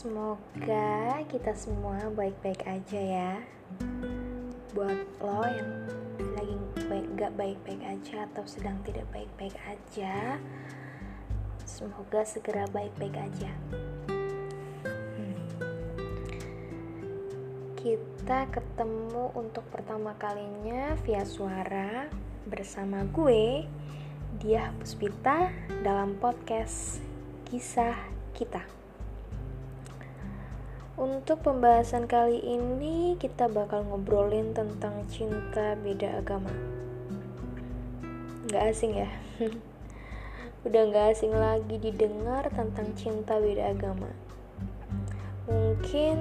Semoga kita semua baik-baik aja ya. Buat lo yang lagi baik gak baik-baik aja atau sedang tidak baik-baik aja, semoga segera baik-baik aja. Hmm. Kita ketemu untuk pertama kalinya via suara bersama gue, Dia Puspita dalam podcast Kisah Kita. Untuk pembahasan kali ini kita bakal ngobrolin tentang cinta beda agama. Gak asing ya? Udah gak asing lagi didengar tentang cinta beda agama. Mungkin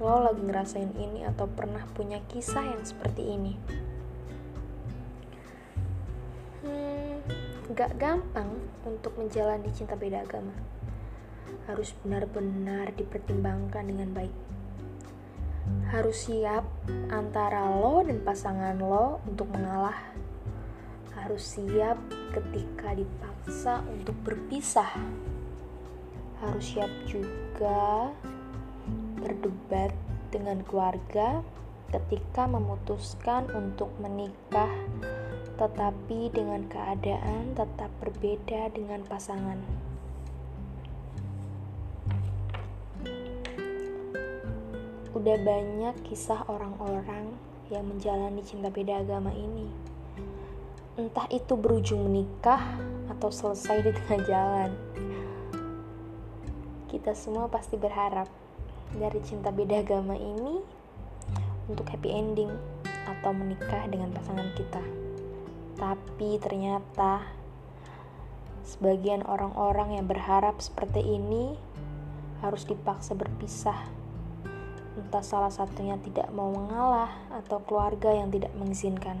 lo lagi ngerasain ini atau pernah punya kisah yang seperti ini. Hmm, gak gampang untuk menjalani cinta beda agama harus benar-benar dipertimbangkan dengan baik. Harus siap antara lo dan pasangan lo untuk mengalah. Harus siap ketika dipaksa untuk berpisah. Harus siap juga berdebat dengan keluarga ketika memutuskan untuk menikah, tetapi dengan keadaan tetap berbeda dengan pasangan. Udah banyak kisah orang-orang yang menjalani cinta beda agama ini. Entah itu berujung menikah atau selesai di tengah jalan. Kita semua pasti berharap dari cinta beda agama ini untuk happy ending atau menikah dengan pasangan kita. Tapi ternyata sebagian orang-orang yang berharap seperti ini harus dipaksa berpisah entah salah satunya tidak mau mengalah atau keluarga yang tidak mengizinkan.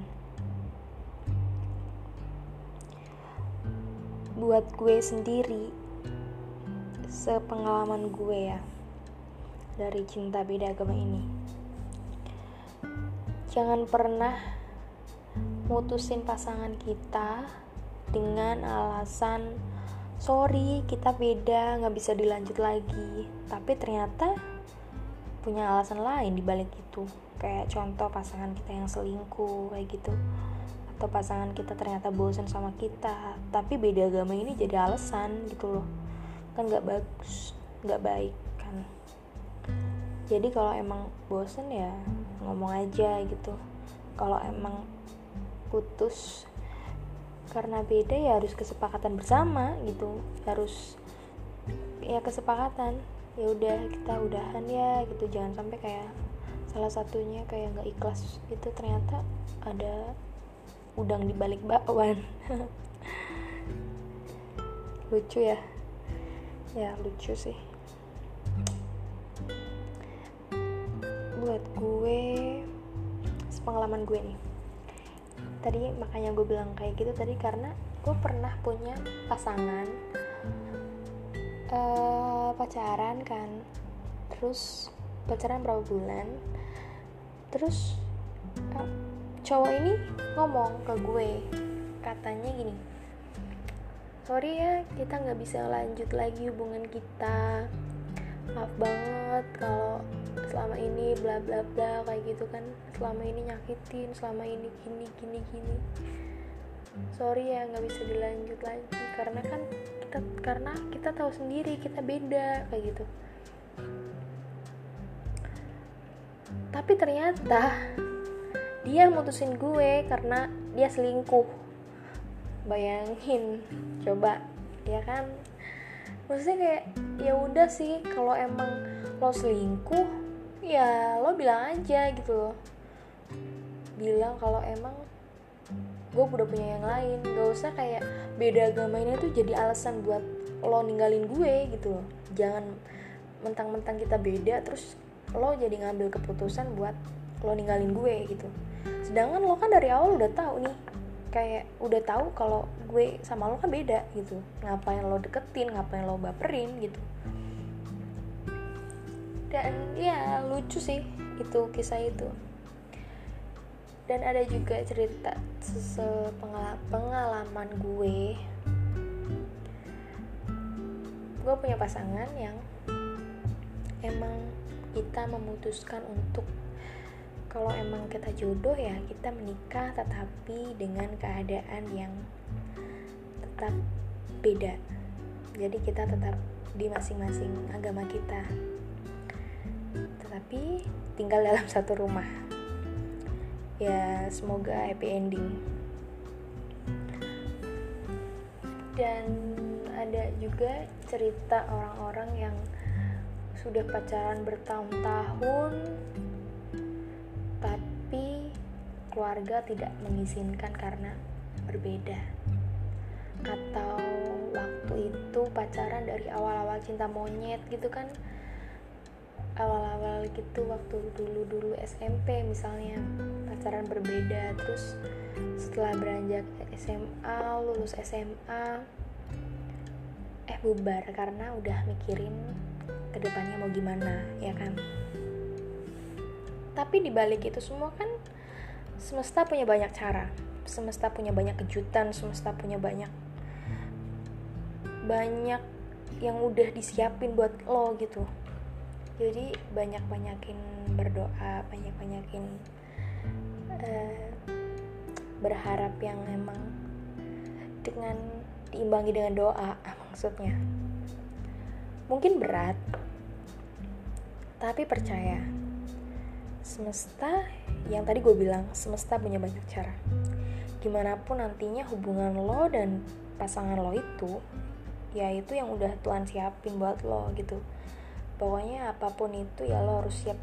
Buat gue sendiri, sepengalaman gue ya, dari cinta beda agama ini. Jangan pernah mutusin pasangan kita dengan alasan sorry kita beda nggak bisa dilanjut lagi tapi ternyata punya alasan lain di balik itu. Kayak contoh pasangan kita yang selingkuh kayak gitu. Atau pasangan kita ternyata bosan sama kita. Tapi beda agama ini jadi alasan gitu loh. Kan nggak bagus nggak baik kan. Jadi kalau emang bosan ya ngomong aja gitu. Kalau emang putus karena beda ya harus kesepakatan bersama gitu. Harus ya kesepakatan ya udah kita udahan ya gitu. Jangan sampai kayak salah satunya kayak nggak ikhlas itu ternyata ada udang di balik bakwan. Lucu ya. Ya lucu sih. Buat gue pengalaman gue nih. Tadi makanya gue bilang kayak gitu tadi karena gue pernah punya pasangan uh, pacaran kan. Terus pacaran berapa bulan? Terus uh, cowok ini ngomong ke gue katanya gini sorry ya kita nggak bisa lanjut lagi hubungan kita. Maaf banget kalau selama ini bla bla bla kayak gitu kan. Selama ini nyakitin selama ini gini gini gini. Sorry ya nggak bisa dilanjut lagi. Karena kan kita karena kita tahu sendiri kita beda kayak gitu. Tapi ternyata dia mutusin gue karena dia selingkuh. Bayangin coba ya kan? Maksudnya kayak ya udah sih kalau emang lo selingkuh ya lo bilang aja gitu loh. Bilang kalau emang gue udah punya yang lain. Gak usah kayak beda agama ini tuh jadi alasan buat lo ninggalin gue gitu jangan mentang-mentang kita beda terus lo jadi ngambil keputusan buat lo ninggalin gue gitu. Sedangkan lo kan dari awal udah tahu nih kayak udah tahu kalau gue sama lo kan beda gitu. Ngapain lo deketin ngapain lo baperin gitu. Dan ya lucu sih itu kisah itu dan ada juga cerita pengalaman gue. Gue punya pasangan yang emang kita memutuskan untuk kalau emang kita jodoh ya kita menikah tetapi dengan keadaan yang tetap beda. Jadi kita tetap di masing-masing agama kita. Tetapi tinggal dalam satu rumah ya semoga happy ending. Dan ada juga cerita orang-orang yang sudah pacaran bertahun-tahun tapi keluarga tidak mengizinkan karena berbeda. Atau waktu itu pacaran dari awal-awal cinta monyet gitu kan awal-awal gitu waktu dulu-dulu SMP misalnya pacaran berbeda terus setelah beranjak SMA lulus SMA eh bubar karena udah mikirin ke depannya mau gimana ya kan? Tapi dibalik itu semua kan semesta punya banyak cara semesta punya banyak kejutan semesta punya banyak banyak yang udah disiapin buat lo gitu jadi banyak banyakin berdoa banyak banyakin uh, berharap yang emang dengan diimbangi dengan doa maksudnya. Mungkin berat tapi percaya. Semesta yang tadi gue bilang semesta punya banyak cara. Gimana pun nantinya hubungan lo dan pasangan lo itu ya itu yang udah Tuhan siapin buat lo gitu pokoknya apa pun itu ya lo harus siap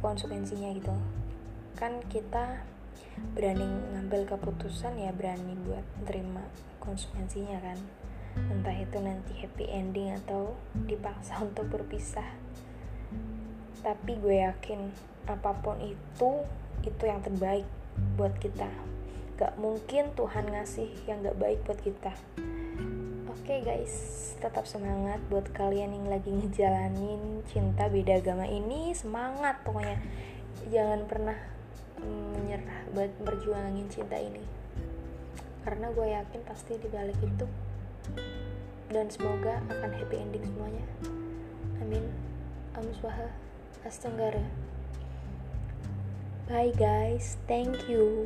konsekuensinya gitu. Kan kita berani ngambil keputusan ya berani buat terima konsekuensinya kan. Entah itu nanti happy ending atau dipaksa untuk berpisah. Tapi gue yakin apa pun itu itu yang terbaik buat kita. Gak mungkin Tuhan ngasih yang gak baik buat kita oke okay guys. Tetap semangat buat kalian yang lagi ngejalanin cinta beda agama ini. Semangat pokoknya. Jangan pernah menyerah buat berjuangin cinta ini. Karena gue yakin pasti di balik itu. Dan semoga akan happy ending semuanya. Amin. Amuswaha astenggara bye guys. Thank you